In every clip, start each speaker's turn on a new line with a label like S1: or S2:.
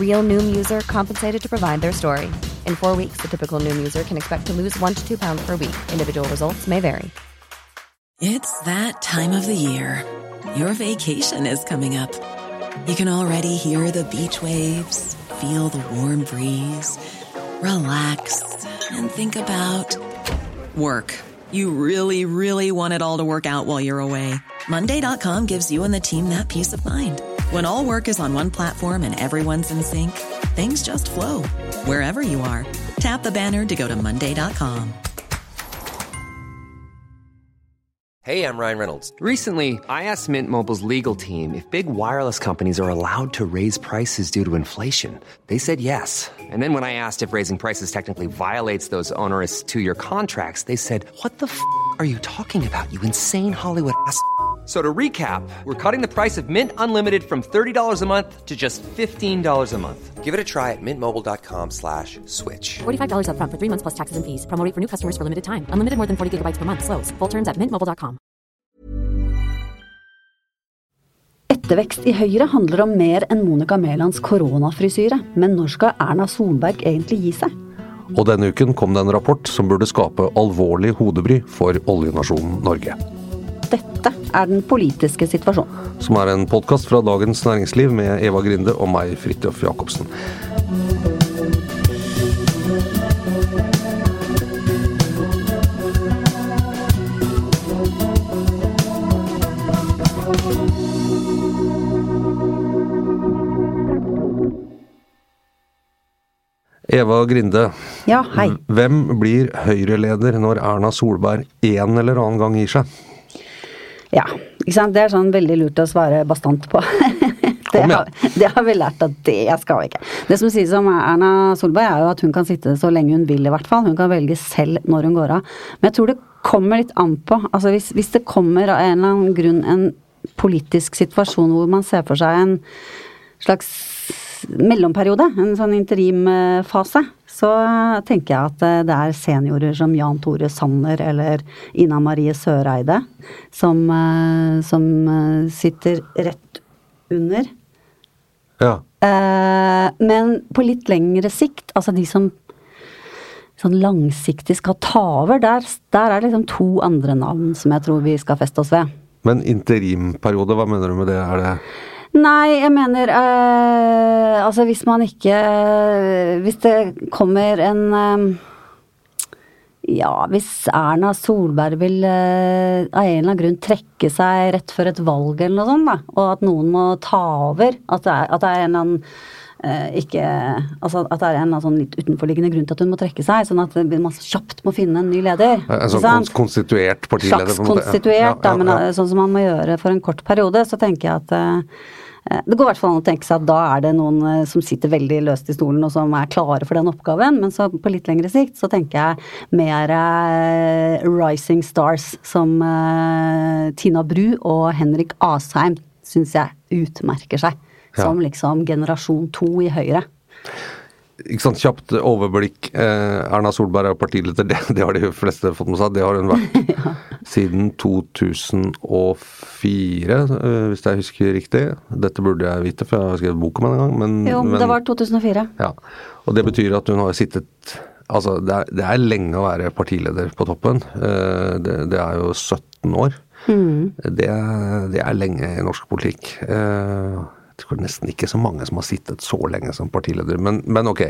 S1: Real Noom user compensated to provide their story. In four weeks, the typical Noom user can expect to lose one to two pounds per week. Individual results may vary.
S2: It's that time of the year. Your vacation is coming up. You can already hear the beach waves, feel the warm breeze, relax, and think about work. You really, really want it all to work out while you're away. Monday.com gives you and the team that peace of mind. When all work is on one platform and everyone's in sync, things just flow wherever you are. Tap the banner to go to Monday.com.
S3: Hey, I'm Ryan Reynolds. Recently, I asked Mint Mobile's legal team if big wireless companies are allowed to raise prices due to inflation. They said yes. And then when I asked if raising prices technically violates those onerous two year contracts, they said, What the f are you talking about, you insane Hollywood ass? So to recap, we're cutting the price of Mint Unlimited from $30 a month to just $15 a month. Give it a try at mintmobile.com slash switch.
S4: $45 upfront for three months plus taxes and fees. Promo for new customers for limited time. Unlimited more than 40 gigabytes per month. Slows. Full terms at mintmobile.com.
S5: Ettervekst i Høyre handler om mer enn Monica Mælands koronafrisyre. Men når skal Erna Solberg egentlig gi seg?
S6: Og denne uken kom det en rapport som burde skape alvorlig hodebry for oljenasjonen Norge.
S5: Dette er den politiske situasjonen.
S6: Som er en podkast fra Dagens Næringsliv med Eva Grinde og meg, Fridtjof Jacobsen. Eva Grinde,
S5: Ja, hei.
S6: hvem blir Høyre-leder når Erna Solberg en eller annen gang gir seg?
S5: Ja, ikke sant. Det er sånn veldig lurt å svare bastant på. Det har, det har vi lært at det skal vi ikke. Det som sies om Erna Solberg er jo at hun kan sitte så lenge hun vil i hvert fall. Hun kan velge selv når hun går av. Men jeg tror det kommer litt an på. Altså hvis, hvis det kommer av en eller annen grunn en politisk situasjon hvor man ser for seg en slags mellomperiode, en sånn interimfase, så tenker jeg at eh, det er seniorer som Jan Tore Sanner eller Ina Marie Søreide som, eh, som eh, sitter rett under.
S6: Ja.
S5: Men på litt lengre sikt, altså de som sånn langsiktig skal ta over, der, der er det liksom to andre navn som jeg tror vi skal feste oss ved.
S6: Men interimperiode, hva mener du med det? Er det
S5: Nei, jeg mener eh, Altså hvis man ikke Hvis det kommer en eh, Ja, hvis Erna Solberg vil eh, av en eller annen grunn trekke seg rett før et valg eller noe sånt, da, og at noen må ta over, at det er, at det er en eller annen eh, ikke, altså at det er en sånn litt utenforliggende grunn til at hun må trekke seg, sånn at man kjapt må finne en ny leder.
S6: en
S5: ikke
S6: sånn kons- konstituert partileder?
S5: slags
S6: konstituert, en? Ja.
S5: konstituert,
S6: Ja,
S5: da, men eh, sånn som man må gjøre for en kort periode, så tenker jeg at eh, det går i hvert fall an å tenke seg at da er det noen eh, som sitter veldig løst i stolen og som er klare for den oppgaven, men så på litt lengre sikt så tenker jeg mer eh, rising stars som eh, Tina Bru og Henrik Asheim syns jeg utmerker seg
S6: Ja.
S5: som liksom generasjon to i Høyre.
S6: ikke sant, Kjapt overblikk. Eh, Erna Solberg er partileder, det, det har de fleste fått med seg. Det har hun vært siden 2004, eh, hvis jeg husker riktig. Dette burde jeg vite, for jeg har skrevet bok om henne en gang. Men,
S5: Jo,
S6: men,
S5: det var 2004.
S6: ja. Og det betyr at hun har sittet Altså, det er, det er lenge å være partileder på toppen. Eh, det, det er jo 17 år. Det, er- det er lenge i norsk politikk. Eh, jeg tror nesten ikke så mange som har sittet så lenge som partileder, men, men ok.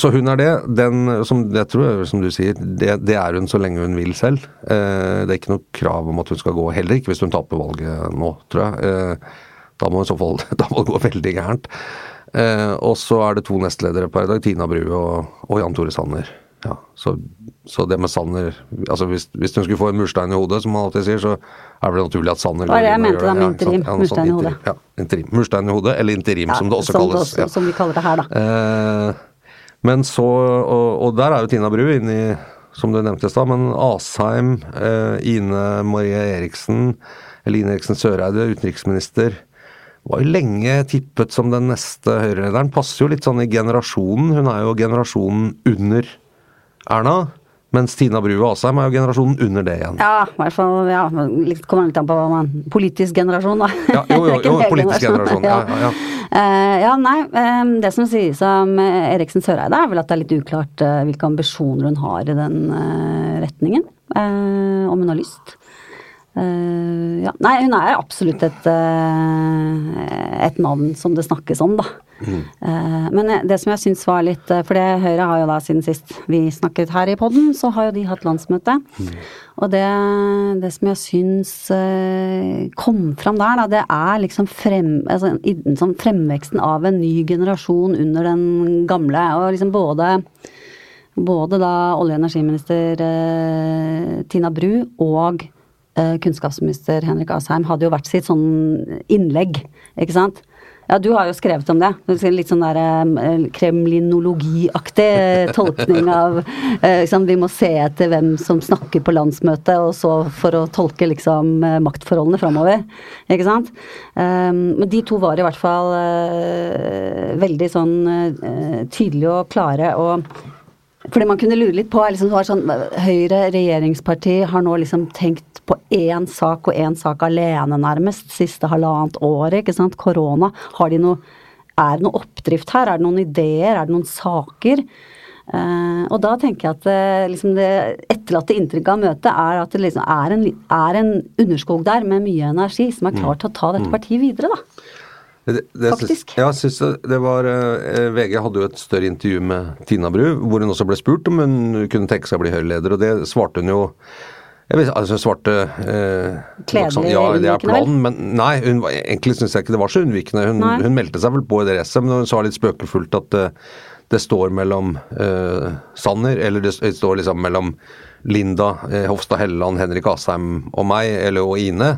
S6: Så hun er det. Den, som jeg tror, som du sier, det, det er hun så lenge hun vil selv. Eh, det er ikke noe krav om at hun skal gå, heller ikke hvis hun taper valget nå, tror jeg. Eh, da må i så fall da må det gå veldig gærent. Eh, og så er det to nestledere per dag, Tina Bru og, og Jan Tore Sanner. Ja, så, så det med Sanner altså hvis, hvis hun skulle få en murstein i hodet, som man alltid sier, så er det naturlig at Sanner
S5: Det er det jeg mente da med
S6: Ja,
S5: interim,
S6: Ja,
S5: murstein sånn i hodet.
S6: Ja, interim. Murstein i hodet, eller interim, som det også
S5: som
S6: kalles.
S5: også-
S6: ja.
S5: Som vi kaller det her, da.
S6: Eh, Men så, og, og der er jo Tina Bru inne i, som du nevnte i stad, men Asheim, eh, Ine Marie Eriksen, eller Ine Eriksen Søreide, utenriksminister, var jo lenge tippet som den neste høyrelederen. Passer jo litt sånn i generasjonen. Hun er jo generasjonen under Erna. Mens Tina Bru og Asheim er jo generasjonen under det igjen.
S5: Ja, i hvert fall. Ja, litt, kommer litt an på hva man Politisk generasjon, da.
S6: Ja, jo, jo, jo politisk generasjon. Ja, ja, ja.
S5: Uh, ja, nei. Um, det som sies om uh, Eriksen Søreide, er vel at det er litt uklart uh, hvilke ambisjoner hun har i den retningen. om hun har lyst. Ja. Nei, hun er absolutt et, et navn som det snakkes om, da. Mm. Men det som jeg syns var litt For det Høyre har jo da siden sist vi snakket her i poden, så har jo de hatt landsmøte. Mm. Og det, det, som jeg syns kom fram der, da, det er liksom frem, altså, sånn fremveksten av en ny generasjon under den gamle. Og liksom både både da olje- og energiminister Tina Bru og kunnskapsminister Henrik Asheim hadde jo hvert sitt sånn innlegg, ikke sant. Ja, du har jo skrevet om det. Litt sånn der eh, kremlinologiaktig tolkning av liksom, Vi må se etter hvem som snakker på landsmøtet, og så for å tolke liksom maktforholdene framover. Ikke sant. Um, men de to var i hvert fall veldig sånn tydelige og klare. og fordi man kunne lure litt på liksom, det var sånn, Høyre regjeringsparti har nå liksom tenkt på én sak og én sak alene, nærmest, siste halvannet året. ikke sant, Korona. Har de noe Er det noe oppdrift her? Er det noen ideer? Er det noen saker? Uh, og da tenker jeg at uh, liksom det etterlatte inntrykket av møtet er at det liksom er en, er en underskog der med mye energi som er klar til å ta dette mm. partiet videre, da.
S6: Det, det, Faktisk. Jeg synes det var eh, VG hadde jo et større intervju med Tina Bru, hvor hun også ble spurt om hun kunne tenke seg å bli Høyre-leder, og det svarte hun jo jeg vet, altså svarte eh,
S5: Kledelig
S6: sånn, Ja, det er planen, men nei, hun, egentlig syns jeg ikke det var så unnvikende. Hun, hun, meldte seg vel på i det racet, men hun sa litt spøkefullt at det, det står mellom eh, Sanner, eller det, det, står liksom mellom Linda eh, Hofstad Helleland, Henrik Asheim og meg, eller og Ine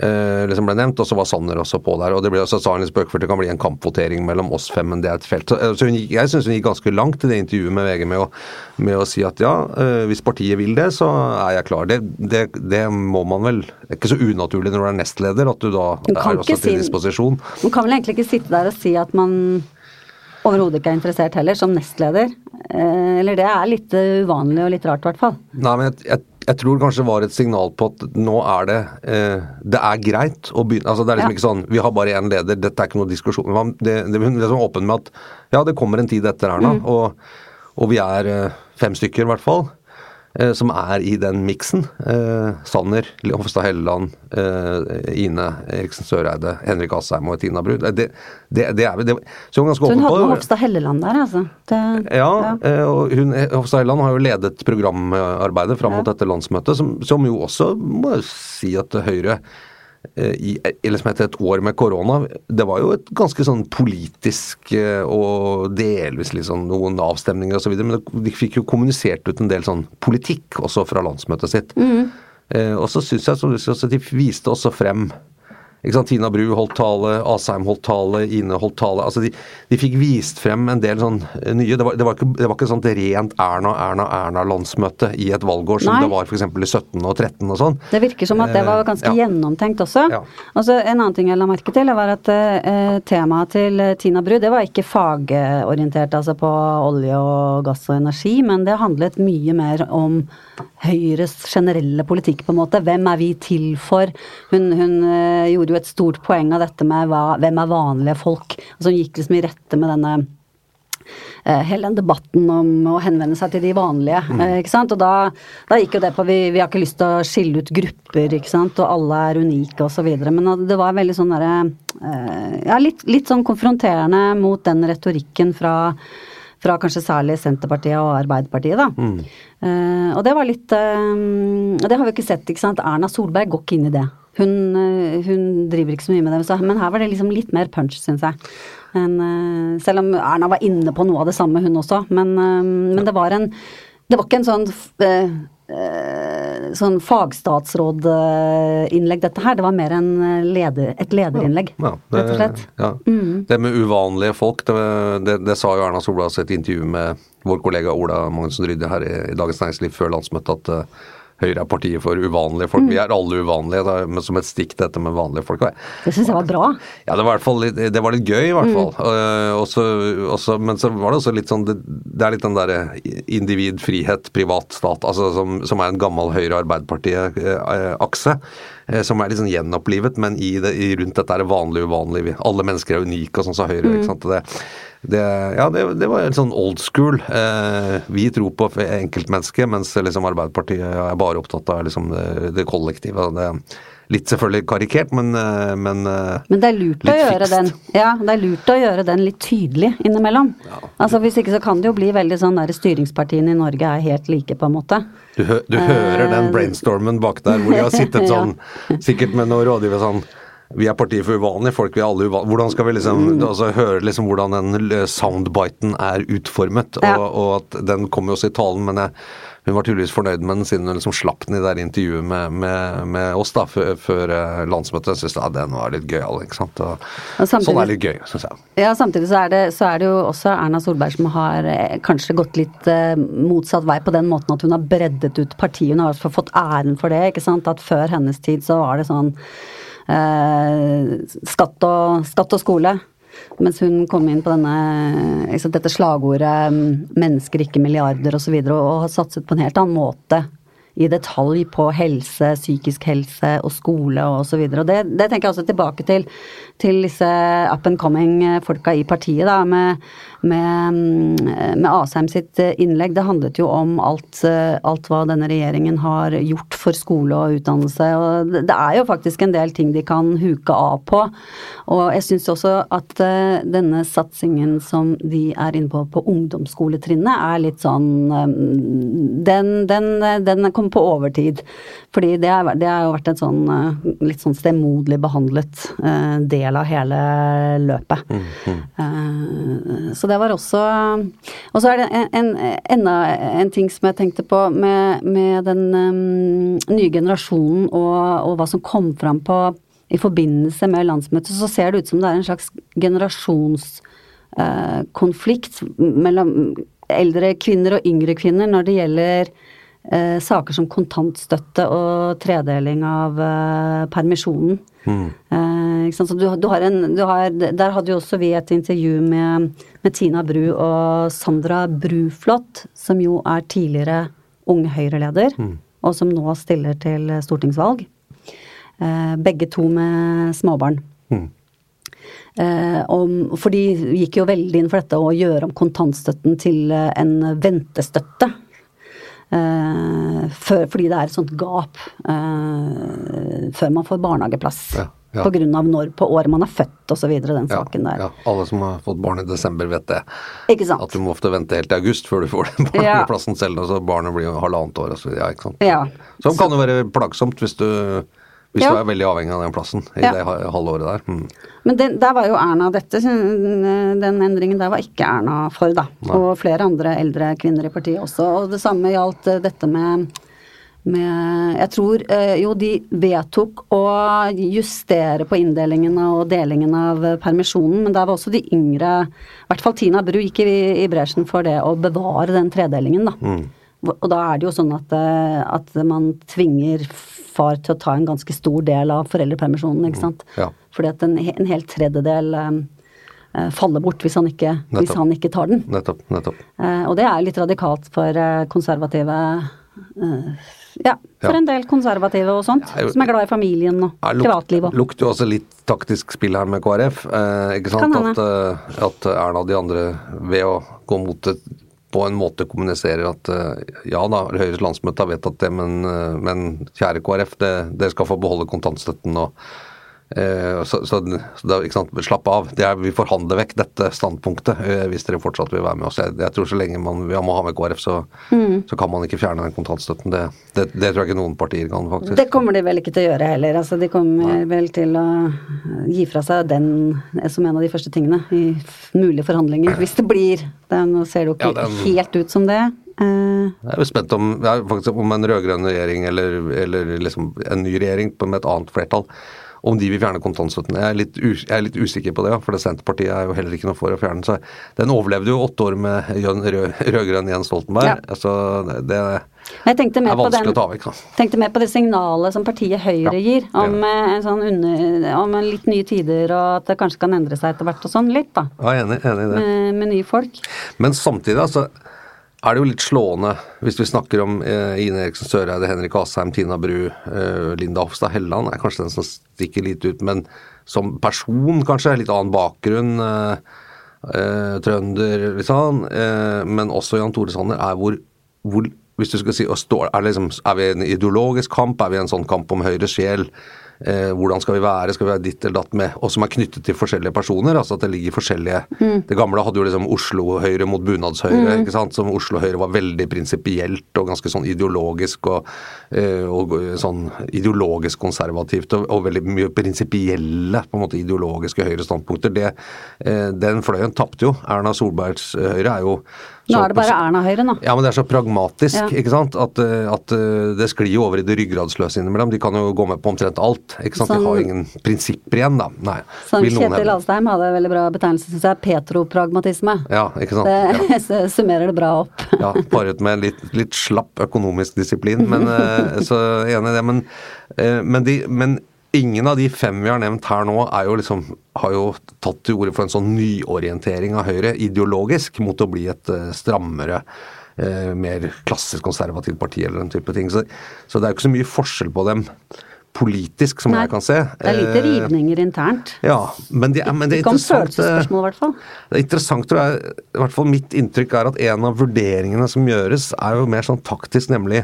S6: eh, liksom ble nevnt, og så var Sanner også på der. og det ble også sa hun litt spøkefullt det kan bli en kampvotering mellom oss fem, men det er et felt. Så, så hun, jeg syns hun gikk ganske langt i det intervjuet med VG med å, med å si at ja, eh, hvis partiet vil det, så er jeg klar. Det, det, det, må man vel Det er ikke så unaturlig når du er nestleder, at du da er også til disposisjon.
S5: Man kan vel egentlig ikke sitte der og si at man overhodet ikke er interessert heller, som nestleder. Eh, eller det er litt uvanlig og litt rart, i hvert fall.
S6: Nei, men jeg, jeg jeg tror kanskje det var et signal på at nå er det eh, Det er greit å begynne altså Det er liksom ja. ikke sånn Vi har bare én leder, dette er ikke noe diskusjon. Det, det, det er liksom åpen med at ja, det kommer en tid etter Erna, mm. og, og, vi er eh, fem stykker i hvert fall. Eh, som er i den miksen. Eh, Sanner, Hofstad Helleland, eh, Ine Eriksen Søreide, Henrik Asheim og Tina Brud. Det, det, det er det, Så hun
S5: har. Så hun hadde Hofstad Helleland der, altså?
S6: ja, ja. og hun, Hofstad Helleland har jo ledet programarbeidet fram mot ja. dette landsmøtet, som, som jo også må si at Høyre i eller som heter et år med korona, det var jo et ganske sånn politisk eh, og delvis liksom noen avstemninger osv., men de fikk jo kommunisert ut en del sånn politikk også fra landsmøtet sitt. Mm. Eh, og så syns jeg at de viste også frem? Tina Bru holdt tale, Asheim holdt tale, Ine holdt tale. altså De, de fikk vist frem en del sånn eh, nye Det var, det var ikke, det var ikke sånt rent Erna, Erna, Erna-landsmøte i et valgår som Nei. det var f.eks. i 17 og 13 og sånn.
S5: Det virker som at det var ganske ja. gjennomtenkt også. Ja. Altså En annen ting jeg la merke til, var at eh, temaet til Tina Bru det var ikke fagorientert altså på olje og gass og energi, men det handlet mye mer om Høyres generelle politikk, på en måte. Hvem er vi til for? Hun, hun uh, gjorde jo et stort poeng av dette med hva, hvem er vanlige folk? Altså hun gikk liksom i rette med denne uh, hele den debatten om å henvende seg til de vanlige. Mm. Uh, ikke sant? Og da, da, gikk jo det på vi, vi, har ikke lyst til å skille ut grupper, ikke sant, og alle er unike osv. Men det var veldig sånn derre Ja, litt, litt sånn konfronterende mot den retorikken fra fra kanskje særlig Senterpartiet og Arbeiderpartiet, da. Mm. Uh, og det var litt uh, Det har vi ikke sett, ikke sant. Erna Solberg går ikke inn i det. Hun, uh, hun driver ikke så mye med det. Men her var det liksom litt mer punch, syns jeg. Men, selv om Erna var inne på noe av det samme, hun også. Men, men det var en Det var ikke en sånn sånn fagstatsrådinnlegg, dette her. Det var mer en leder, et lederinnlegg,
S6: Ja, det,
S5: rett og slett.
S6: Ja. Det med uvanlige folk, det, det, det sa jo Erna Solberg i et intervju med vår kollega Ola Magnussen Rydde her i, i Dagens Næringsliv før landsmøtet, at eh, Høyre er partiet for uvanlige folk. Vi er alle uvanlige, da, men som et stikk dette med vanlige folk.
S5: Det syns jeg var bra.
S6: Ja, det var, i hvert fall litt, det var litt gøy, i hvert fall. Eh, også, også, men så var det også litt sånn Det, det er litt den derre individ, frihet, privat stat, altså som, som er en gammel Høyre-Arbeiderpartiet-akse. eh, som er litt sånn gjenopplivet, men i det, i, rundt dette er det vanlig uvanlig. Alle mennesker er unike, og sånn sa Høyre. ikke sant? Det, det, ja, det, det var en sånn old school. Eh, vi tror på enkeltmennesket, mens liksom Arbeiderpartiet er bare opptatt av liksom det, det kollektive. Det, litt selvfølgelig karikert, men, eh, men eh,
S5: Men det er lurt å gjøre
S6: fikst.
S5: den Ja, det er lurt å gjøre den litt tydelig innimellom. Altså Hvis ikke så kan det jo bli veldig sånn der styringspartiene i Norge er helt like, på en måte.
S6: Du, hø du hører den brainstormen bak der, hvor de har sittet sånn, sikkert med noen rådgivere sånn vi er partiet for uvanlige folk, vi er alle uvanlige. Hvordan skal vi liksom altså, høre liksom hvordan den soundbiten er utformet?
S5: Ja.
S6: Og, og at den kom jo også i talen, men jeg, hun var tydeligvis fornøyd med den siden hun liksom slapp den i det intervjuet med, med, med oss da, før, før eh, landsmøtet. Jeg syns ja, den var litt gøyal, ikke sant. Og,
S5: Og samtidig-
S6: sånn er litt gøy, syns jeg.
S5: Ja, samtidig så er, det, så er det jo også Erna Solberg som har eh, kanskje gått litt eh, motsatt vei på den måten at hun har breddet ut partiet. Hun har fått æren for det, ikke sant. At før hennes tid så var det sånn eh, skatt, og, skatt og skole. Mens hun kom inn på denne, liksom, dette slagordet mm, 'mennesker, ikke milliarder' osv. Og, så og har satset på en helt annen måte i detalj på helse, psykisk helse og skole og osv. Og det, det tenker jeg også tilbake til, til disse up and coming folka i partiet, da, med, med, mm, med Asheim sitt innlegg. Det handlet jo om alt, alt hva denne regjeringen har gjort for skole og utdannelse. Og det er jo faktisk en del ting de kan huke av på. Og jeg syns også at eh, denne satsingen som de er inne på på ungdomsskoletrinnet, er litt sånn eh, Den, den, den kommer på overtid. Fordi det, er, det har jo vært en sånn eh, litt sånn stemoderlig behandlet uh, del av hele løpet. Eh, så det var også Og så er det en, en, enda en ting som jeg tenkte på med, med den um, nye generasjonen og, og hva som kom fram på i forbindelse med landsmøtet, så ser det ut som det er en slags generasjonskonflikt mellom eldre kvinner og yngre kvinner når det gjelder eh, saker som kontantstøtte og tredeling av eh, permisjonen. Eh, ikke sant? Så du, du har en, du har, der hadde jo også vi et intervju med, med Tina Bru og Sandra Bruflot, som jo er tidligere Unge Høyre-leder, og som nå stiller til stortingsvalg. Eh, begge to med småbarn. Eh, om, for de gikk jo veldig inn for dette å gjøre om kontantstøtten til eh, en ventestøtte. Eh, før, fordi det er et sånt gap eh, før man får barnehageplass.
S6: Ja, ja.
S5: På grunn av når på året man er født osv. Den
S6: Ja,
S5: saken der.
S6: ja, alle som har fått barn i desember vet det.
S5: Ikke sant?
S6: At du må ofte vente helt til august før du får den
S5: Ja.
S6: barnehageplassen selv. Og så barnet blir jo halvannet år og så videre. Ja, ikke sant?
S5: Ja.
S6: Som kan jo være plagsomt hvis du, hvis
S5: Ja.
S6: du er veldig avhengig av den plassen i
S5: Ja.
S6: det ha- halve året der. Mm.
S5: Men den, der var jo Erna dette, Den endringen der var ikke Erna for, da. Og flere andre eldre kvinner i partiet også. Og det samme gjaldt eh, dette med med Jeg tror eh, jo de vedtok å justere på inndelingen og delingen av permisjonen, men der var også de yngre I hvert fall Tina Bru gikk i, i bresjen for det å bevare den tredelingen, da. Og da er det jo sånn at, eh, at man tvinger far til å ta en ganske stor del av foreldrepermisjonen, ikke sant.
S6: ja.
S5: Fordi at en, en hel tredjedel eh, eh, faller bort hvis han ikke, hvis han ikke tar den.
S6: Nettopp. nettopp.
S5: Eh, og det er litt radikalt for eh, konservative eh, Ja, for
S6: Ja.
S5: en del konservative og sånt.
S6: Ja, jo-
S5: som er glad i familien og
S6: Ja, luk-
S5: privatlivet.
S6: Lukter jo også litt taktisk spill her med KrF. Eh, ikke sant? At, at Erna og de andre ved å gå mot det på en måte kommuniserer at eh, ja da, Høyres landsmøte har vedtatt det, men, eh, men kjære KrF, dere skal få beholde kontantstøtten og så, så, så da, slapp av. Det er, vi forhandler vekk dette standpunktet eh, hvis dere fortsatt vil være med oss. Jeg, jeg tror så lenge man vi må ha med KrF, så, så kan man ikke fjerne den kontantstøtten. Det, det, det tror jeg ikke noen partier kan, faktisk.
S5: Det kommer de vel ikke til å gjøre heller. Altså, de kommer vel til å gi fra seg den som en av de første tingene i mulige forhandlinger, hvis det blir. Den ser det jo ikke
S6: Ja, den-
S5: helt ut som det. Eh,
S6: Jeg er jo spent om, om en rød-grønn regjering eller, eller liksom en ny regjering med et annet flertall, om de vil fjerne kontantstøtten. Jeg er litt, us jeg er litt usikker på det, for det Senterpartiet er jo heller ikke noe for å fjerne. Så den overlevde jo åtte år med rød-grønn Jens Stoltenberg.
S5: Ja.
S6: Altså, det,
S5: jeg tenkte mer
S6: er
S5: den
S6: vekk. Da.
S5: tenkte mer på det signalet som partiet Høyre
S6: Ja,
S5: gir, om, eh, en sånn under, om en litt nye tider, og at det kanskje kan endre seg etter hvert og sånn, litt, da.
S6: Ja, enig, enig i det.
S5: Med, med nye folk.
S6: Men samtidig altså, er det jo litt slående hvis vi snakker om eh, Ine Eriksen Søreide, Henrik Asheim, Tina Bru, eh, Linda Hofstad Helleland er kanskje den som stikker litt ut, men som person kanskje, litt annen bakgrunn. Eh, eh, trønder, liksom, men også Jan Tore Sanner, er hvor, hvor hvis du skal si, er, liksom, er vi en ideologisk kamp? Er vi en sånn kamp om Høyres sjel? Eh, hvordan skal vi være? Skal vi være ditt eller datt med? Og som er knyttet til forskjellige personer. altså at Det ligger forskjellige Det gamle hadde jo liksom Oslo-Høyre mot Bunadshøyre. ikke sant? Som Oslo-Høyre var veldig prinsipielt og ganske sånn ideologisk og, eh, og sånn ideologisk konservativt og, og veldig mye prinsipielle på en måte ideologiske Høyre-standpunkter. Det, eh, Den fløyen tapte jo. Erna Solbergs eh, Høyre er jo
S5: Nå er det bare Erna Høyre, nå.
S6: ja, men det er så pragmatisk,
S5: Ja.
S6: ikke sant. At, eh, at eh, det sklir jo over i det ryggradsløse innimellom. De kan jo gå med på omtrent alt. Ikke sant? De
S5: Sånn-
S6: har ingen prinsipper igjen, da. Nei. Noen
S5: Kjetil. Alstheim hadde en veldig bra betegnelse, syns jeg. Petropragmatisme.
S6: Ja, ikke sant. Ja.
S5: Det summerer det bra opp.
S6: Ja, paret med litt, litt slapp økonomisk disiplin, men eh, så enig i det. Men, eh, men, de, men ingen av de fem vi har nevnt her nå, jo liksom, har jo tatt til orde for en sånn nyorientering av Høyre, ideologisk, mot å bli et eh, strammere eh, mer klassisk konservativt parti eller den type ting. Så, så det er jo ikke så mye forskjell på dem politisk, som
S5: Nei,
S6: jeg kan se.
S5: Det er lite
S6: Eh,
S5: rivninger internt.
S6: Ja, men det, men det er
S5: Ikke om følelsesspørsmål, i hvert fall.
S6: det er interessant, tror jeg, i hvert fall mitt inntrykk er at en av vurderingene som gjøres, er jo mer sånn taktisk, nemlig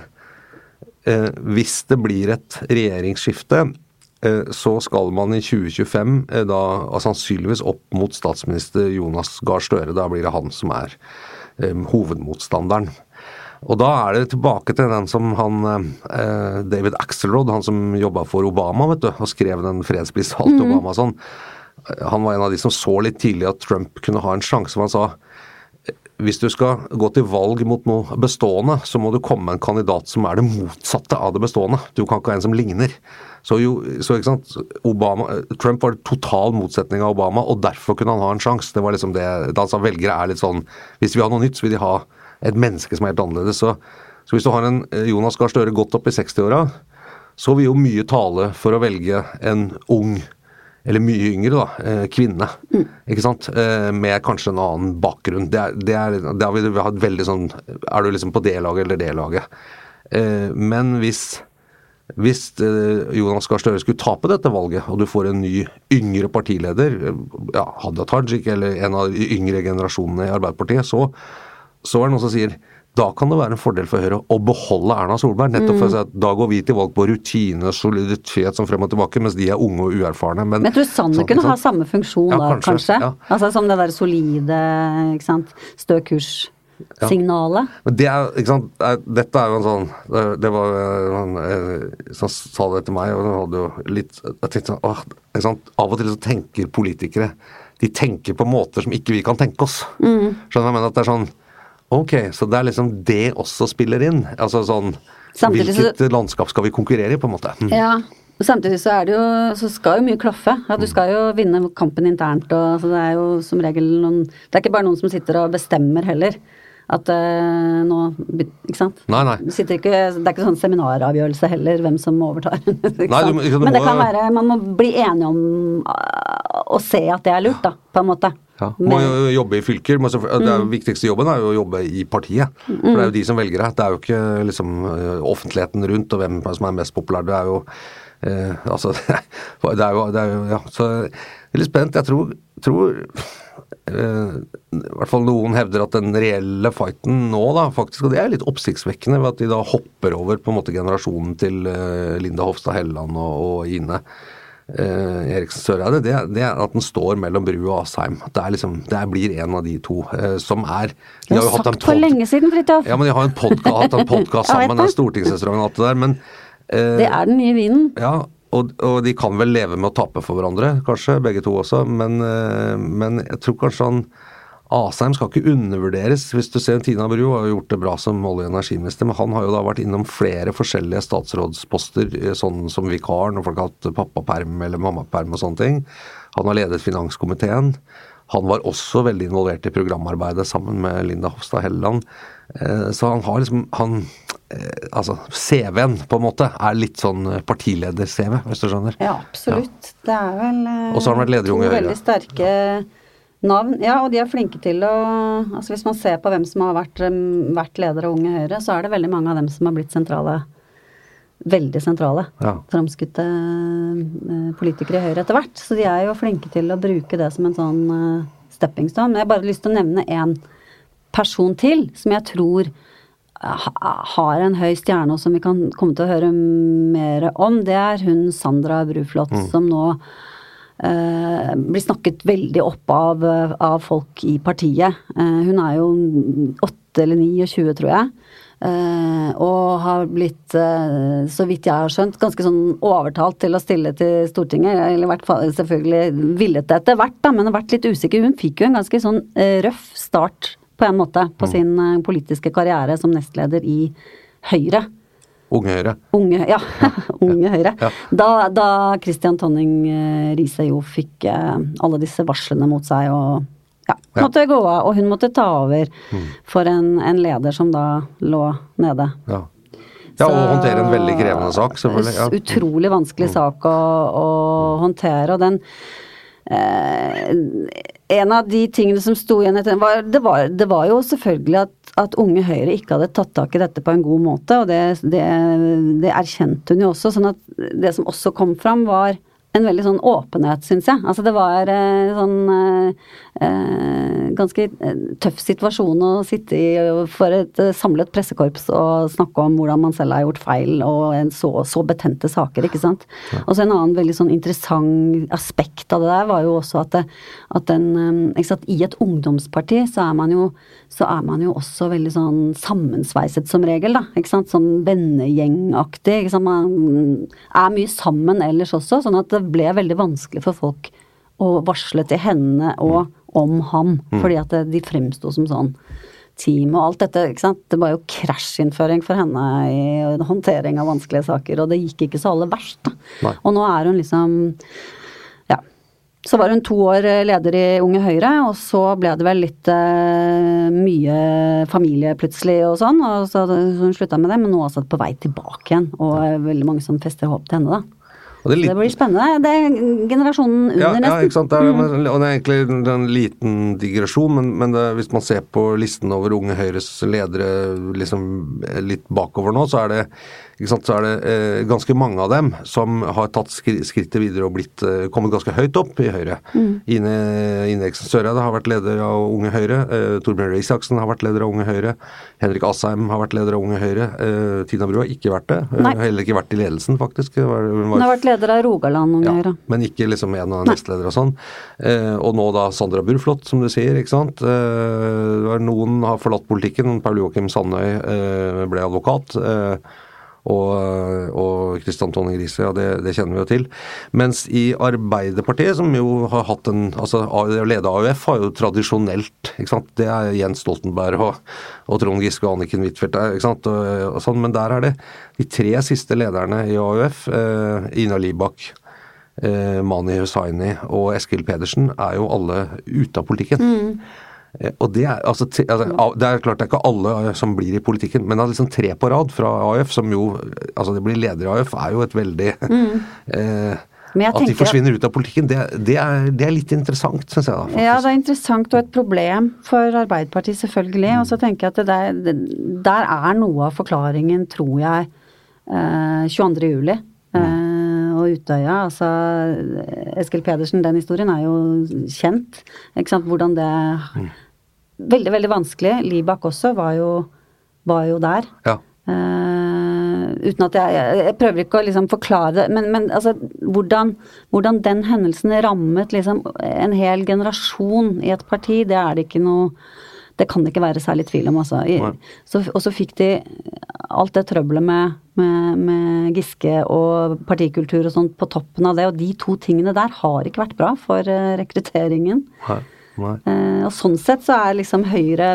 S6: eh, hvis det blir et regjeringsskifte, eh, så skal man i 2025 eh, da sannsynligvis opp mot statsminister Jonas Gahr Støre. Da blir det han som er eh, hovedmotstanderen. Og da er det tilbake til den som han eh, David Axelrod, han som jobba for Obama, vet du, og skrev den fredsprisvalgte til Obama sånn. Han var en av de som så litt tidlig at Trump kunne ha en sjanse. for Han sa hvis du skal gå til valg mot noe bestående, så må du komme med en kandidat som er det motsatte av det bestående. Du kan ikke ha en som ligner. Så, jo, så ikke sant, Obama, Trump var total motsetning av Obama, og derfor kunne han ha en sjanse. Det var liksom det, da han sa velgere er litt sånn Hvis vi har noe nytt, så vil de ha et menneske som er helt annerledes. Så, så hvis du har en eh, Jonas Gahr Støre godt opp i 60-åra, så vil jo mye tale for å velge en ung eller mye yngre, da, kvinne. kvinne. Ikke sant? Eh, Med kanskje en annen bakgrunn. Det er, det er, det vil vi ha et veldig sånn Er du liksom på det laget eller det laget? Eh, Men hvis hvis eh, Jonas Gahr Støre skulle tape dette valget, og du får en ny yngre partileder, eh, ja, Hadia Tajik eller en av de yngre generasjonene i Arbeiderpartiet, så, så er det noen som sier da kan det være en fordel for Høyre å beholde Erna Solberg. Nettopp for å si at da går vi til valg på rutine, soliditet som frem og tilbake, mens de er unge og uerfarne. Men,
S5: Men jeg tror Sanner
S6: sånn,
S5: kunne ha samme funksjon
S6: Ja,
S5: da,
S6: kanskje,
S5: kanskje.
S6: ja.
S5: Altså som det der solide, ikke sant, stø kurs-signalet.
S6: Men det er, ikke sant, Dette er jo en sånn Det, var en som sa det til meg, og hadde jo litt Jeg tenkte sånn åh, ikke sant, Av og til så tenker politikere De tenker på måter som ikke vi kan tenke oss.
S5: Mm.
S6: Skjønner du hva jeg mener? At det er sånn Ok, så det er liksom det også spiller inn. Altså sånn
S5: Samtidig så-
S6: Hvilket landskap skal vi konkurrere i, på en måte? Mm.
S5: Ja. og Samtidig så er det jo Så skal jo mye klaffe. Ja, du skal jo vinne kampen internt og så det er jo som regel noen Det er ikke bare noen som sitter og bestemmer heller. At øh, nå Ikke sant?
S6: Nei, nei.
S5: Du ikke, det er ikke sånn seminaravgjørelse heller, hvem som overtar.
S6: Nei, du
S5: Men det kan være Man må bli enige om uh, å se at det er lurt, da, på en måte.
S6: Ja, må jo jobbe i fylker. Må, er
S5: Mm.
S6: viktigste jobben er jo å jobbe i partiet. For det er jo de som velger deg. Det er jo ikke liksom eh, offentligheten rundt og hvem som er mest populær. Det er jo eh, Altså, det er jo, det er jo Ja. Så jeg er litt spent. Jeg tror, tror eh, i hvert fall noen hevder at den reelle fighten nå, da, faktisk, og det er litt oppsiktsvekkende ved at de da hopper over på en måte generasjonen til eh, Linda Hofstad Helleland og, og Ine. Eh, Eriksen Søreide, det, det er at den står mellom Bru og Asheim. Det, er liksom, det blir en av de to eh, som er
S5: Du har sagt for lenge siden, Fridtjof!
S6: Ja, men de har en podka, hatt en podkast sammen,
S5: med
S6: den stortingsrestauranten og alt det der, men eh,
S5: Det er den nye vinen.
S6: ja, og, og de kan vel leve med å tape for hverandre, kanskje, begge to også, men, eh, men jeg tror kanskje han Asheim skal ikke undervurderes. Hvis du ser Tina Bru har gjort det bra som olje- og energiminister, men han har jo da vært innom flere forskjellige statsrådsposter, eh, sånn som vikar når folk har hatt pappaperm eller mammaperm og sånne ting. Han har ledet finanskomiteen. Han var også veldig involvert i programarbeidet sammen med Linda Hofstad Helleland. Eh, Så han har liksom han, eh, Altså, CV-en på en måte er litt sånn partileder-CV, hvis du skjønner.
S5: Ja, absolutt. Det er vel
S6: Og så har han vært leder i
S5: to veldig sterke navn. Ja, og de er flinke til å Altså hvis man ser på hvem som har vært, vært leder av Unge Høyre, så er det veldig mange av dem som har blitt sentrale. Veldig sentrale.
S6: Ja.
S5: Framskutte eh, politikere i Høyre etter hvert. Så de er jo flinke til å bruke det som en sånn uh, stepping stone. Men jeg har bare lyst til å nevne én person til som jeg tror har en høy stjerne, og som vi kan komme til å høre mer om, det er hun Sandra Bruflot, som nå eh, blir snakket veldig opp av, av folk i partiet. Eh, hun er jo 8 eller 29, tror jeg. Eh, og har blitt, så vidt jeg har skjønt, ganske sånn overtalt til å stille til Stortinget. Eller vært selvfølgelig villet det etter hvert, da, men har vært litt usikker. Hun fikk jo en ganske sånn røff start på en måte på sin eh, politiske karriere som nestleder i Høyre.
S6: Unge Høyre.
S5: Unge, ja, unge Høyre.
S6: Ja.
S5: Da, da Christian Tonning eh, Riise jo fikk eh, alle disse varslene mot seg og ja, måtte gå av, og hun måtte ta over for en, en leder som da lå nede.
S6: Ja. ja, og håndtere en veldig krevende sak, selvfølgelig. Ja. Mm.
S5: Utrolig vanskelig sak å, å håndtere, og den eh, En av de tingene som sto igjen etter var, det, var, det var jo selvfølgelig at, at Unge Høyre ikke hadde tatt tak i dette på en god måte, og det, det, det erkjente hun jo også. sånn at det som også kom fram, var en veldig sånn åpenhet, syns jeg. Altså det var eh, sånn eh, eh, ganske eh, tøff situasjon å sitte i og for et eh, samlet pressekorps og snakke om hvordan man selv har gjort feil, og en så, så betente saker, ikke sant. Og så en annen veldig sånn interessant aspekt av det der var jo også at, det, at den, eh, ikke sant, i et ungdomsparti så er man jo så er man jo også veldig sånn sammensveiset som regel, da. Ikke sant. Sånn vennegjengaktig. Ikke sant? Man er mye sammen ellers også, sånn at det ble veldig vanskelig for folk å varsle til henne og om ham. Fordi at de fremsto som sånn team og alt dette. ikke sant? Det var jo krasjinnføring for henne i håndtering av vanskelige saker, og det gikk ikke så aller verst. da.
S6: Nei.
S5: Og nå er hun liksom ja, så var hun to år eh, leder i Unge Høyre, og så ble det vel litt uh, mye familie plutselig og sånn, og så, hun slutta med det, men nå er hun altså på vei tilbake igjen, og veldig mange som fester håp til henne, da.
S6: Det litt-
S5: det blir spennende. Det er generasjonen under,
S6: Ja, ja, ikke sant. Det er, mm. og det er egentlig en liten digresjon, men, men det, hvis man ser på listen over Unge Høyres ledere liksom litt bakover nå, så er det, sant, så er det eh, ganske mange av dem som har tatt skri, skrittet videre og blitt, eh, kommet ganske høyt opp i Høyre. Ine, Ine Eriksen Søreide har vært leder av Unge Høyre. Eh, Torbjørn Røe Isaksen har vært leder av Unge Høyre. Henrik Asheim har vært leder av Unge Høyre. Eh, Tina Bru har ikke vært det.
S5: Nei.
S6: heller ikke vært i ledelsen, faktisk. Hun, var- Hun
S5: har vært leder av Rogaland Unge Høyre.
S6: men ikke liksom en av nestledere og sånn. Eh, og nå da Sandra Burflot, som du sier, ikke sant. Eh, noen har forlatt politikken. Paul Joakim Sandøy eh, ble advokat. Og, og Kristian Tonning Riise, ja det, det kjenner vi jo til. Mens i Arbeiderpartiet, som jo har hatt en altså Det å lede AUF har jo tradisjonelt ikke sant? Det er Jens Stoltenberg og, og Trond Giske og Anniken Huitfeldt ikke sant? Og, og sånn, men der er det de tre siste lederne i AUF, eh, Ina Libak, eh, Mani Hussaini og Eskil Pedersen er jo alle ute av politikken. Eh, Og det er, altså, te- altså, det er klart det er ikke alle eh, som blir i politikken, men liksom tre på rad fra AUF, som jo Altså det blir leder i AUF, er jo et veldig eh,
S5: Men jeg
S6: At de forsvinner ut av politikken, det, det, er, det er litt interessant, syns jeg da. faktisk.
S5: Ja, det er interessant og et problem for Arbeiderpartiet, selvfølgelig. Og så tenker jeg at det der, der er noe av forklaringen, tror jeg, eh, 22. juli. Eh, og Utøya, altså Eskil Pedersen, den historien er jo kjent. Ikke sant, hvordan det Veldig, veldig vanskelig. Libak også var jo, var jo der.
S6: Ja.
S5: Uh, uten at jeg, jeg, jeg prøver ikke å liksom forklare det, men, men altså, hvordan, hvordan den hendelsen rammet liksom en hel generasjon i et parti, det er det ikke noe det kan det ikke være særlig tvil om, altså. Så, og så fikk de alt det trøbbelet med, med, med, Giske og partikultur og sånt på toppen av det, og de to tingene der har ikke vært bra for uh, rekrutteringen.
S6: Nei. Nei.
S5: Uh, og sånn sett så er liksom Høyre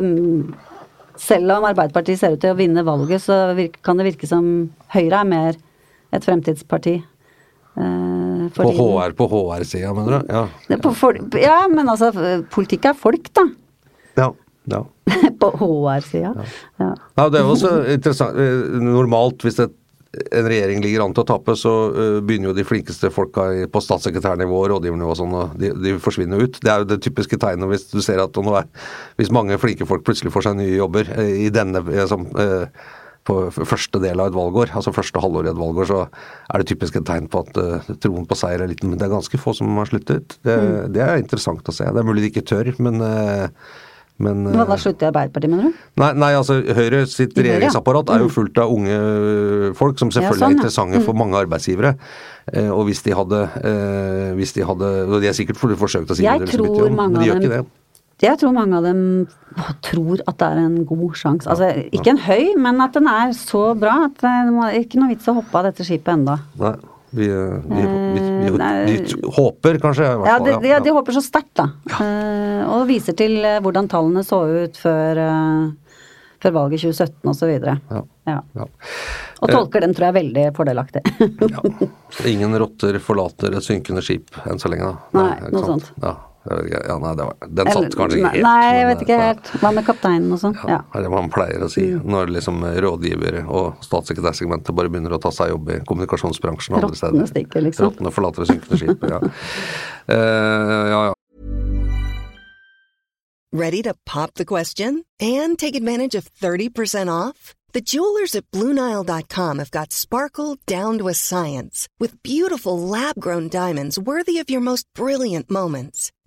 S5: Selv om Arbeiderpartiet ser ut til å vinne valget, så virke, kan det virke som Høyre er mer et fremtidsparti.
S6: Uh, på HR på HR-sida, mener du?
S5: Ja. For, ja, men altså, politikk er folk, da.
S6: Ja. Ja.
S5: på HR-sida.
S6: Ja. Ja. ja. det er også interessant. Normalt, hvis et, en regjering ligger an til å tape, så uh, begynner jo de flinkeste folka på statssekretærnivå og rådgivernivå og sånn, og de, de, forsvinner ut. Det er jo det typiske tegnet hvis du ser at er, hvis mange flinke folk plutselig får seg nye jobber uh, i denne som, uh, på første del av et valgår, altså første halvår i et valgår, så er det typisk et tegn på at uh, troen på seier er liten. Men det er ganske få som har sluttet. Det, mm. det er interessant å se. Det er mulig de ikke tør, men uh, men,
S5: Hva da slutter Arbeiderpartiet, mener du?
S6: Nei, nei altså Høyre sitt regjeringsapparat er jo mm. fullt av unge folk som selvfølgelig ja, sånn, ja. er interessante for mm. mange arbeidsgivere. Eh, og hvis de hadde eh, hvis de hadde Og de har sikkert forsøkt å si
S5: jeg
S6: det,
S5: tror om, men de gjør ikke det. Jeg tror mange av dem tror at det er en god sjanse. Altså, ikke en høy, men at den er så bra at det er ikke noe vits å hoppe av dette skipet enda.
S6: Nei. Vi, vi, vi, vi, håper kanskje,
S5: fall. Ja, de, de, de håper så sterkt, da. Ja. Uh, og viser til uh, hvordan tallene så ut før, uh, før valget 2017 osv. Ja. Ja. ja. Og tolker den tror jeg veldig fordelaktig.
S6: ja. Ingen rotter forlater et synkende skip enn så lenge,
S5: da. Nei, Nei noe sant? sånt.
S6: Ja. Ja, nei, var, den satt kanskje ikke helt.
S5: Nei, jeg vet ikke helt. Hva med kapteinen og sånn?
S6: Ja, ja. Det man pleier å si mm. når liksom rådgivere og statssekretærsegmentet bare begynner å ta seg jobb i kommunikasjonsbransjen og
S5: andre steder. Rottene stikker, liksom.
S6: Rottene forlater det synkende skipet, ja. uh, ja, ja.
S7: Ready to pop the question and take advantage of 30% off? The jewelers at BlueNile.com have got sparkle down to a science with beautiful lab-grown diamonds worthy of your most brilliant moments.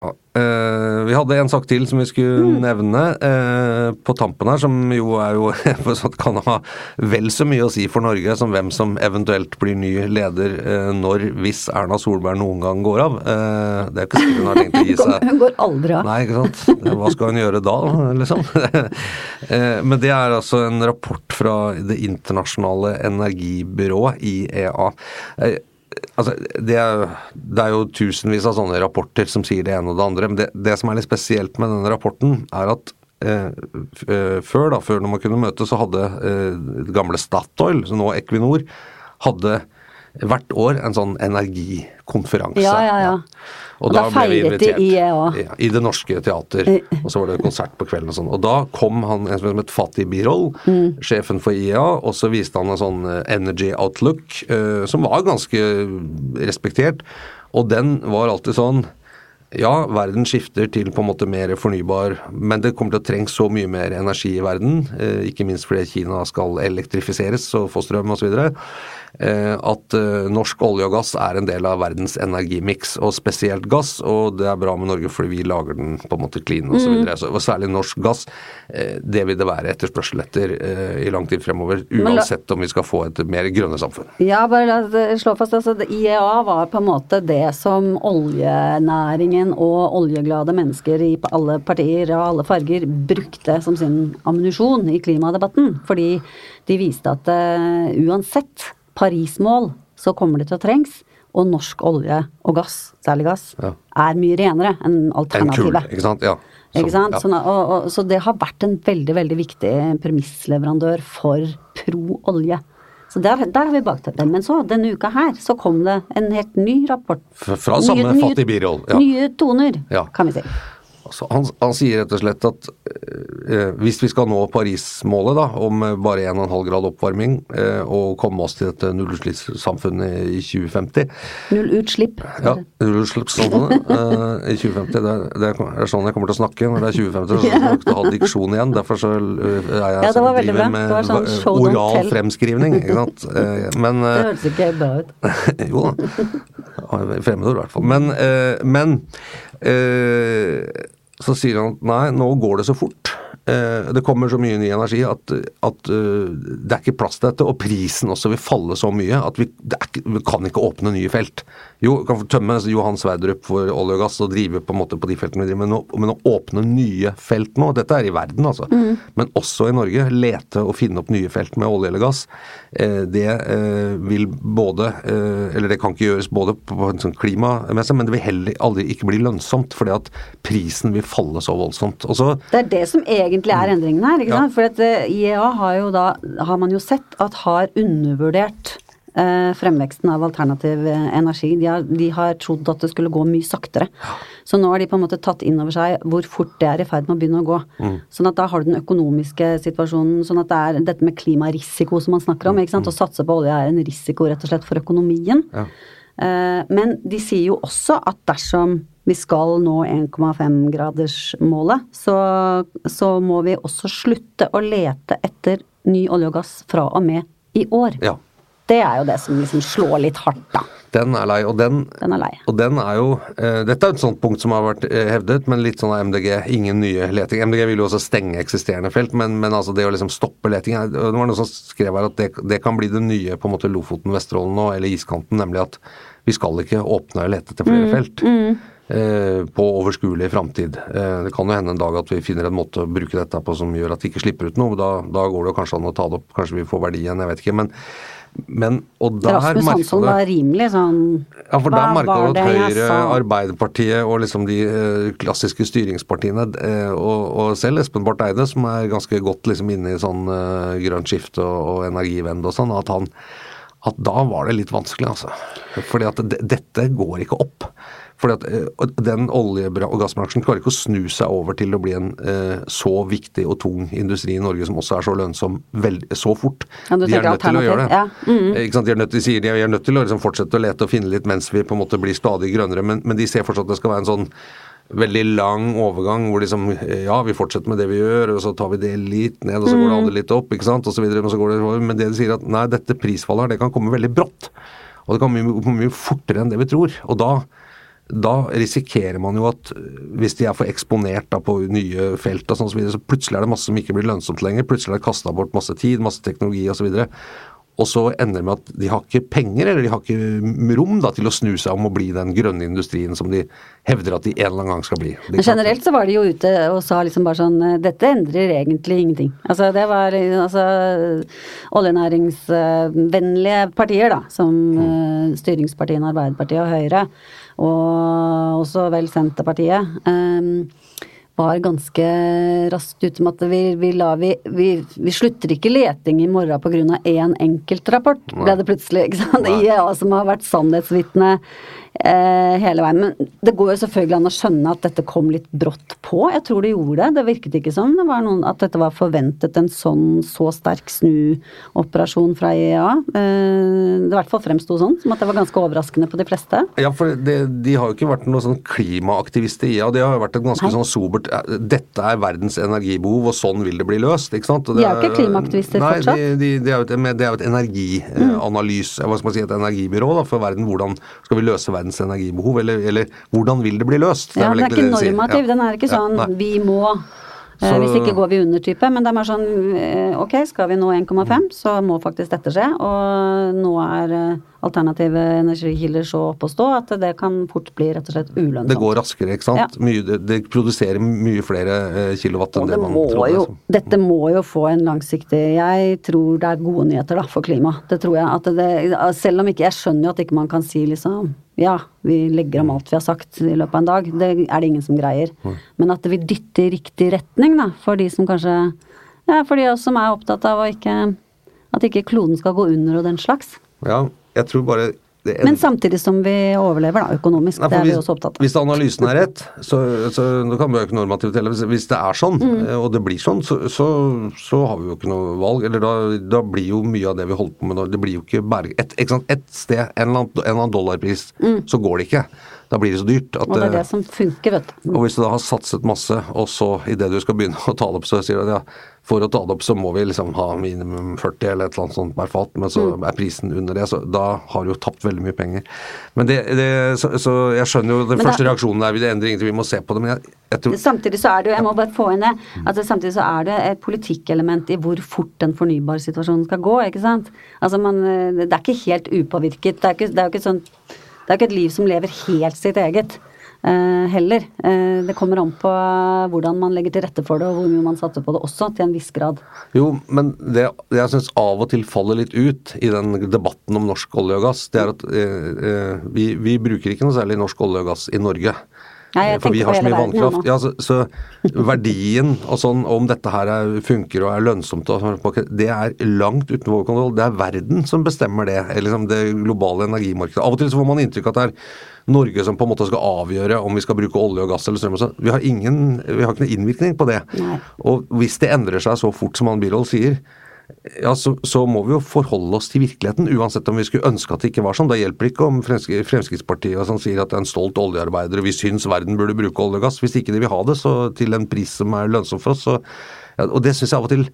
S6: Uh, vi hadde en sak til som vi skulle mm. nevne uh, på tampen her, som jo er jo kan ha vel så mye å si for Norge som hvem som eventuelt blir ny leder uh, når, hvis Erna Solberg noen gang går av. det er ikke sikkert hun har tenkt å gi seg.
S5: Hun går aldri av.
S6: Nei, ikke sant. Hva skal hun gjøre da, liksom? Men det er altså en rapport fra Det internasjonale energibyrået, IEA altså, det, er, det, er, jo tusenvis av sånne rapporter som sier det ene og det andre. Men det, det som er litt spesielt med denne rapporten, er at eh, eh før, da, før når man kunne møte, så hadde eh, gamle Statoil, så nå Equinor, hadde hvert år en sånn energikonferanse.
S5: Ja, ja, ja. Og, og da, da feiret de IEA.
S6: Ja, I Det Norske Teater. Og så var det konsert på kvelden og sånn. Og da kom han en som het Fatih Birol, mm. sjefen for IEA, og så viste han en sånn eh, Energy Outlook, uh, som var ganske respektert. Og den var alltid sånn ja, verden skifter til på en måte mer fornybar, men det kommer til å trengs så mye mer energi i verden, eh, ikke minst fordi Kina skal elektrifiseres og få strøm osv. Eh, at eh, norsk olje og gass er en del av verdens energimiks, og spesielt gass. Og det er bra med Norge fordi vi lager den på en måte clean osv. Mm. Så, og særlig norsk gass. Eh, det vil det være etterspørsel etter i lang tid fremover, uansett om vi skal få et mer grønne samfunn.
S5: Ja, bare la oss slå fast. altså IEA var på en måte det som oljenæringen og oljeglade mennesker i alle partier og alle farger brukte som sin ammunisjon i klimadebatten. Fordi de viste at uansett Paris-mål, så kommer det til å trengs. Og norsk olje og gass, særlig gass, ja. er mye renere enn alternativet.
S6: En ikke sant? Ja.
S5: Som, ikke sant? Ja. Sånn, og, og, så det har vært en veldig, veldig viktig premissleverandør for pro olje. Så der, der har vi bakteppet. Men så, denne uka her, så kom det en helt ny rapport.
S6: Fra samme Fattig Birol.
S5: Ja. Nye toner, kan vi si.
S6: Så han, han sier rett og slett at eh, hvis vi skal nå Paris-målet da, om eh, bare 1,5 grad oppvarming eh, og komme oss til dette nullutslippssamfunnet i 2050
S5: Nullutslipp?
S6: Ja, nullutslippssamfunnet eh, i 2050. Det er, det er sånn jeg kommer til å snakke når det er 2050. Så jeg kommer til å ha diksjon igjen. Derfor så eh, er jeg
S5: Ja, veldig
S6: driver
S5: bra.
S6: med
S5: sånn
S6: oral fremskrivning. Ikke sant? Eh, Men
S5: Det høres ikke bra ut.
S6: jo da. Fremmedord, i hvert fall. Men, eh, men eh, så sier han nei, nå går det så fort. Eh, det kommer så mye ny energi at, at eh, det er ikke plass til dette. Og prisen også vil falle så mye at vi, det er ikke, vi kan ikke åpne nye felt. Jo, vi kan tømme Johan Sverdrup for olje og gass og drive på en måte på de feltene vi driver med nå, men å åpne nye felt nå, dette er i verden altså, men også i Norge, lete og finne opp nye felt med olje eller gass, eh, det eh, vil både Eller det kan ikke gjøres både på en sånn klimamessig, men det vil heller aldri ikke bli lønnsomt, fordi at prisen vil falle så voldsomt. Også,
S5: Det er det som egentlig er endringen her. ikke
S6: Ja.
S5: sant? For at eh, IEA har jo da, har man jo sett at har undervurdert eh, fremveksten av alternativ eh, energi. De har, de har trodd at det skulle gå mye saktere. Så nå har de på en måte tatt inn over seg hvor fort det er i ferd med å begynne å gå. Sånn at da har du den økonomiske situasjonen, sånn at det er dette med klimarisiko som man snakker om. ikke sant? Å satse på olje er en risiko rett og slett for økonomien.
S6: Ja.
S5: Eh, Men de sier jo også at dersom vi skal nå 1,5-gradersmålet, så, så må vi også slutte å lete etter ny olje og gass fra og med i år.
S6: ja,
S5: Det er jo det som liksom slår litt hardt, da.
S6: den er lei. Og den,
S5: Den er lei.
S6: Og den er jo eh, Dette er et sånt punkt som har vært eh, hevdet, men litt sånn av MDG. Ingen nye leting. MDG vil jo også stenge eksisterende felt, men, men altså det å liksom stoppe leting Det var noen som skrev her at det, det kan bli det nye på en måte Lofoten, Vesterålen nå, eller iskanten, nemlig at vi skal ikke åpne og lete etter flere felt. Eh, på overskuelig framtid. Eh, det kan jo hende en dag at vi finner en måte å bruke dette på som gjør at vi ikke slipper ut noe. Da, da går det jo kanskje an å ta det opp, kanskje vi får verdi igjen, jeg vet ikke. Men, men og der
S5: Rasmus Hansson var rimelig sånn
S6: ja, for der merka du at Høyre? Arbeiderpartiet og liksom de eh, klassiske styringspartiene, eh, og, og selv Espen Barth Eide, som er ganske godt liksom inne i sånn eh, grønt skifte og, og energivende og sånn, at han at da var det litt vanskelig, altså. Fordi at dette går ikke opp. Fordi at eh, Den olje- og gassbransjen klarer ikke å snu seg over til å bli en eh, så viktig og tung industri i Norge som også er så lønnsom veld, så fort.
S5: Ja,
S6: de er nødt til å gjøre det.
S5: ja. Mm
S6: -hmm. Ikke sant? De er nødt til, sier de er nødt til å liksom fortsette å lete og finne litt mens vi på en måte blir stadig grønnere, men, men de ser fortsatt at det skal være en sånn veldig lang overgang hvor liksom eh, Ja, vi fortsetter med det vi gjør, og så tar vi det litt ned, og så går det andre litt opp, ikke sant, og så videre, men så går det. Men det de sier at nei, dette prisfallet her, det kan komme veldig brått. Og det kan komme mye, mye fortere enn det vi tror. Og da da risikerer man jo at øh, hvis de er for eksponert da på nye felt og sånn så videre, så plutselig er det masse som ikke blir lønnsomt lenger. Plutselig er det kasta bort masse tid, masse teknologi osv. Og, så og så ender det med at de har ikke penger, eller de har ikke rom da til å snu seg om å bli den grønne industrien som de hevder at de en eller annen gang skal bli. De
S5: Men generelt så var de jo ute og sa liksom bare sånn eh, Dette endrer egentlig ingenting. Altså det var eh, altså oljenæringsvennlige partier, da. Som mm. styringspartiene Arbeiderpartiet og Høyre. Og også vel Senterpartiet. eh, var ganske raskt ute med at vi, vi, la, vi, vi, slutter ikke leting i morgen pga. én enkeltrapport, ble det plutselig. ikke sant? IEA som har vært sannhetsvitne eh, hele veien. Men det går jo selvfølgelig an å skjønne at dette kom litt brått på. Jeg tror det gjorde det. Det virket ikke som det var noen, at dette var forventet en sånn så sterk snuoperasjon fra IEA. Eh, det i hvert fall fremsto sånn, som at det var ganske overraskende på de fleste.
S6: Ja, for det, de har jo ikke vært noen sånn klimaaktivister i IA. De har jo vært et ganske
S5: Nei.
S6: sånn sobert eh, Dette er verdens energibehov, og sånn vil det bli løst. ikke sant? Og
S5: De er jo ikke klimaaktivister
S6: nei,
S5: fortsatt.
S6: De, de, det er jo et, det er et energianalyse, hva skal man si, et energibyrå da, for verden. Hvordan skal vi løse verdens energibehov, eller, eller hvordan vil det bli løst?
S5: Ja,
S6: vel
S5: Den er ikke
S6: det
S5: normativ,
S6: Ja.
S5: den er ikke sånn
S6: ja,
S5: 'vi må'. eh,
S6: Så-
S5: Hvis ikke går vi under-type. Men det er mer sånn eh, ok, skal vi nå 1,5, så må faktisk dette skje. Og nå er eh, alternative energikilder så oppe å stå at det kan fort bli rett og slett ulønnsomt.
S6: Det går raskere, ikke sant?
S5: Ja.
S6: Mye, det, det produserer mye flere kilowatt enn det,
S5: det
S6: man
S5: må
S6: trodde.
S5: jo,
S6: altså.
S5: dette må jo få en langsiktig Jeg tror det er gode nyheter da, for klima. Det tror jeg. At det, selv om ikke Jeg skjønner jo at ikke man kan si liksom Ja, vi legger om alt vi har sagt i løpet av en dag. Det er det ingen som greier. Men at vi dytter i riktig retning, da. For de som kanskje Ja, for de som er opptatt av ikke At ikke kloden skal gå under og den slags.
S6: Ja, jeg tror bare det,
S5: Men samtidig som vi overlever, da, økonomisk.
S6: Nei,
S5: det er vi også opptatt av.
S6: Hvis analysen er rett, så, så nå kan vi jo ikke normativt heller. Hvis, hvis det er sånn,
S5: Mm.
S6: eh, og det blir sånn, så, så, så har vi jo ikke noe valg. Eller da, da blir jo mye av det vi holder på med nå, det blir jo ikke bære... Et, et sted, en eller, annen, en eller annen dollarpris, så går det ikke. Da blir det så dyrt. At.
S5: Og det er
S6: eh,
S5: det som funker, vet du.
S6: og hvis du da har satset masse, og så idet du skal begynne å ta det opp, så sier du at ja, for å ta det opp så må vi liksom ha minimum 40 eller et eller annet sånt per fat, men så
S5: Mm.
S6: er prisen under det, så da har du jo tapt veldig mye penger. Men det, det så, så jeg skjønner jo den
S5: da-
S6: første reaksjonen er vi det endrer ingenting, vi må se på det, men jeg, jeg tror
S5: Samtidig så er det jo, jeg må bare få inn det, altså samtidig så er det et politikkelement i hvor fort den fornybarsituasjonen skal gå, ikke sant. Altså man, eh, det er ikke helt upåvirket. Det er, ikke, det er jo ikke sånn, det er ikke et liv som lever helt sitt eget. eh, heller. Eh, det kommer an på hvordan man legger til rette for det, og hvor mye man satser på det også, til en viss grad.
S6: Jo, men det, det jeg syns av og til faller litt ut i den debatten om norsk olje og gass, det er at eh, eh, vi, vi bruker ikke noe særlig norsk olje og gass i Norge.
S5: Nei,
S6: For vi har så mye vannkraft. Ja, så, så verdien og sånn, om dette her er, funker og er lønnsomt, og sånn, det er langt utenfor vår kontroll. Det er verden som bestemmer det. Liksom det globale energimarkedet. Av og til så får man inntrykk av at det er Norge som på en måte skal avgjøre om vi skal bruke olje og gass eller strøm. og sånn. Vi har ingen, vi har ikke noen innvirkning på det.
S5: Nei.
S6: Og hvis det endrer seg så fort som han Birol sier, ja, så, så må vi jo forholde oss til virkeligheten, uansett om vi skulle ønske at det ikke var sånn. Da hjelper det ikke om Fremskrittspartiet og sånn sier at det er en stolt oljearbeider og vi syns verden burde bruke olje og gass. Hvis ikke de vil ha det så til en pris som er lønnsom for oss, så ja, Og det syns jeg av og til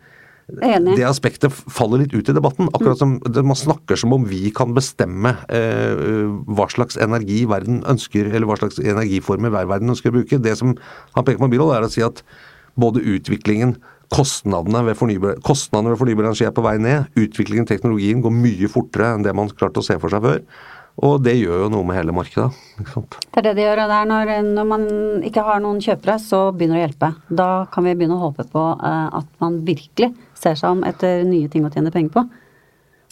S6: det aspektet faller litt ut i debatten. Akkurat som man snakker som om vi kan bestemme eh, hva slags energi verden ønsker, eller hva slags energiformer hver verden ønsker å bruke. Det som han peker på, Birol, er å si at både utviklingen Kostnadene ved, fornybar, kostnadene ved fornybar energi er på vei ned. Utviklingen teknologien går mye fortere enn det man klarte å se for seg før. Og det gjør jo noe med hele markedet.
S5: Det er det det gjør, det er når, når man ikke har noen kjøpere, så begynner det å hjelpe. Da kan vi begynne å håpe på eh, at man virkelig ser seg om etter nye ting å tjene penger på.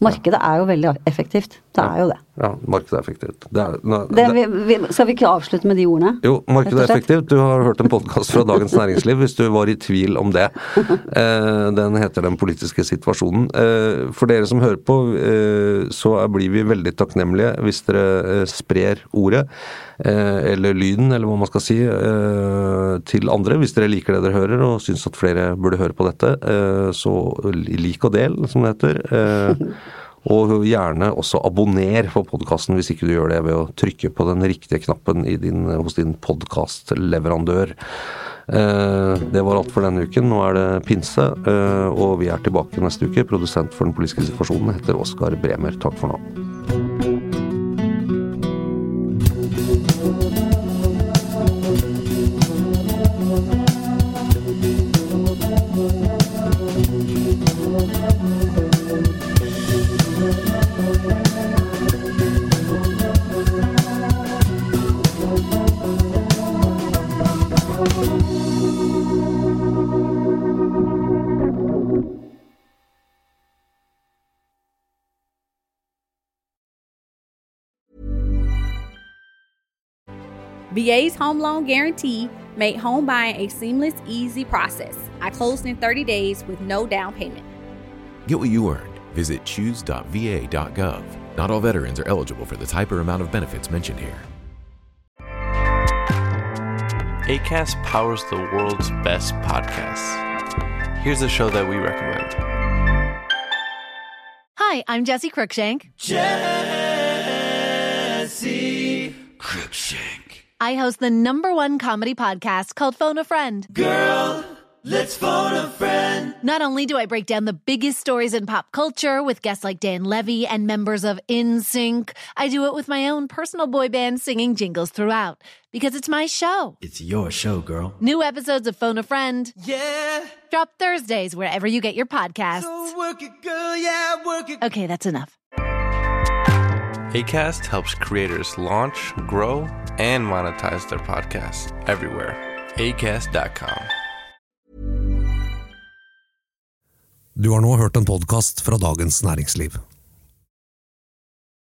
S5: Markedet er jo veldig effektivt. Det er jo det.
S6: Ja, markedet er effektivt. Det er, nå-
S5: det vi, vi, skal vi ikke avslutte med de ordene?
S6: Jo, markedet er effektivt. Du har hørt en podkast fra Dagens Næringsliv hvis du var i tvil om det. Eh, den heter Den politiske situasjonen. Eh, for dere som hører på, eh, så blir vi veldig takknemlige hvis dere eh, sprer ordet, eh, eller lyden, eller hva man skal si, eh, til andre. Hvis dere liker det dere hører og syns at flere burde høre på dette, eh, så lik og del, som det heter. Og gjerne også abonner på podkasten hvis ikke du gjør det ved å trykke på den riktige knappen din, hos din podkastleverandør. Eh, det var alt for denne uken. Nå er det pinse, eh, og vi er tilbake neste uke. Produsent for den politiske situasjonen heter Oskar Bremer. Takk for nå.
S8: VA's home loan guarantee made home buying a seamless, easy process. I closed in 30 days with no down payment.
S9: Get what you earned. Visit choose.va.gov. Not all veterans are eligible for the type or amount of benefits mentioned here.
S10: ACAST powers the world's best podcasts. Here's a show that we recommend.
S11: Hi, I'm Jesse Cruikshank.
S12: Jesse Cruikshank.
S11: I host the number one comedy podcast called Phone a Friend.
S12: Girl, let's phone a friend.
S11: Not only do I break down the biggest stories in pop culture with guests like Dan Levy and members of InSync, I do it with my own personal boy band singing jingles throughout because it's my show.
S12: It's your show, girl.
S11: New episodes of Phone a Friend
S12: Yeah.
S11: drop Thursdays wherever you get your podcasts.
S12: So work it, girl. Yeah, work it.
S11: Okay, that's enough.
S10: ACAST helps creators launch, grow, and monetize their podcasts everywhere. ACAST.com.
S13: Du har nå hørt en podkast fra Dagens Næringsliv.